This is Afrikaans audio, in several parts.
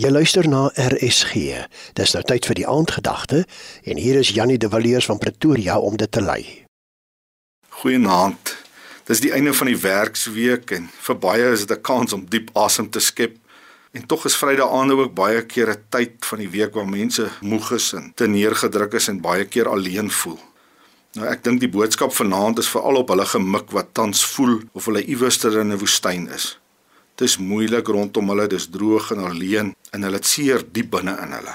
Jy luister na RSG. Dis nou tyd vir die aandgedagte en hier is Jannie de Villiers van Pretoria om dit te lei. Goeienaand. Dis die einde van die werksweek en vir baie is dit 'n kans om diep asem te skep. En tog is Vrydag aande ook baie keer 'n tyd van die week waar mense moeg is en te neergedruk is en baie keer alleen voel. Nou ek dink die boodskap vanaand is veral op hulle gemik wat tans voel of hulle iewers in 'n woestyn is. Dis moeilik rondom hulle, dis droog en alleen en hulle het seer diep binne in hulle.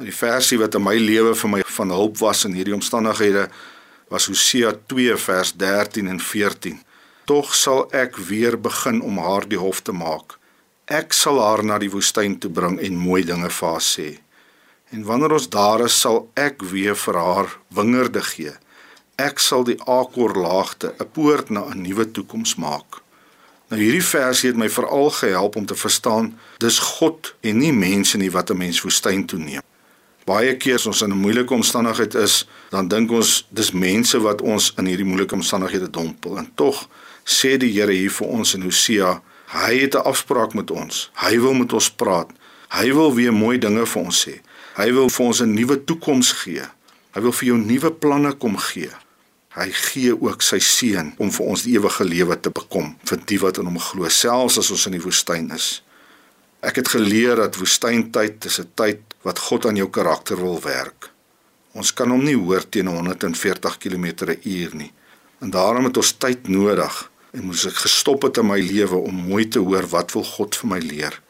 En die versie wat in my lewe vir my van hulp was in hierdie omstandighede was Hosea 2 vers 13 en 14. Tog sal ek weer begin om haar die hof te maak. Ek sal haar na die woestyn toe bring en mooi dinge vir haar sê. En wanneer ons daar is, sal ek weer vir haar wingerde gee. Ek sal die Akor laagte 'n poort na 'n nuwe toekoms maak. Nou hierdie versie het my veral gehelp om te verstaan dis God en nie mense nie wat 'n mens woestyn toe neem. Baie keer as ons in 'n moeilike omstandigheid is, dan dink ons dis mense wat ons in hierdie moeilike omstandighede dompel. En tog sê die Here hier vir ons in Hosea, hy het 'n afspraak met ons. Hy wil met ons praat. Hy wil weer mooi dinge vir ons sê. Hy wil vir ons 'n nuwe toekoms gee. Hy wil vir jou nuwe planne kom gee. Hy gee ook sy seun om vir ons die ewige lewe te bekom vir die wat in hom glo selfs as ons in die woestyn is. Ek het geleer dat woestyntyd is 'n tyd wat God aan jou karakter wil werk. Ons kan hom nie hoor teen 140 km/h nie. En daarom het ons tyd nodig en moes ek gestop het in my lewe om mooi te hoor wat wil God vir my leer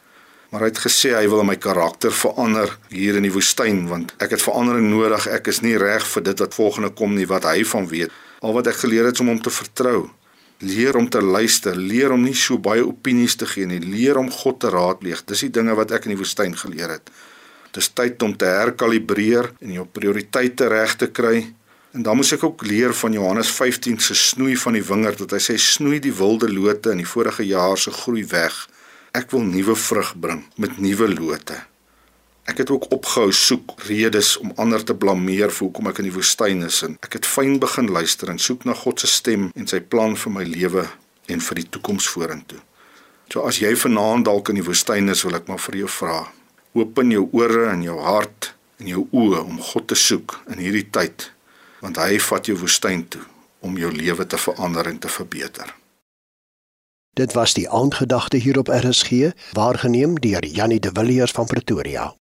maar hy het gesê hy wil my karakter verander hier in die woestyn want ek het verandering nodig. Ek is nie reg vir dit wat volgende kom nie wat hy van weet. Al wat ek geleer het is om hom te vertrou. Leer om te luister, leer om nie so baie opinies te gee nie, leer om God te raadpleeg. Dis die dinge wat ek in die woestyn geleer het. Dis tyd om te herkalibreer en jou prioriteite reg te kry. En dan moet ek ook leer van Johannes 15 se snoei van die wingerd wat hy sê snoei die wilde lote in die vorige jaar se groei weg Ek wil nuwe vrug bring met nuwe lote. Ek het ook opgehou soek redes om ander te blameer vir hoekom ek in die woestyn is en ek het fyn begin luister en soek na God se stem en sy plan vir my lewe en vir die toekoms vorentoe. So as jy vanaand dalk in die woestyn is, wil ek maar vir jou vra. Open jou ore en jou hart en jou oë om God te soek in hierdie tyd want hy vat jou woestyn toe om jou lewe te verander en te verbeter. Dit was die aandgedagte hier op RSG, waargeneem deur Jannie de Villiers van Pretoria.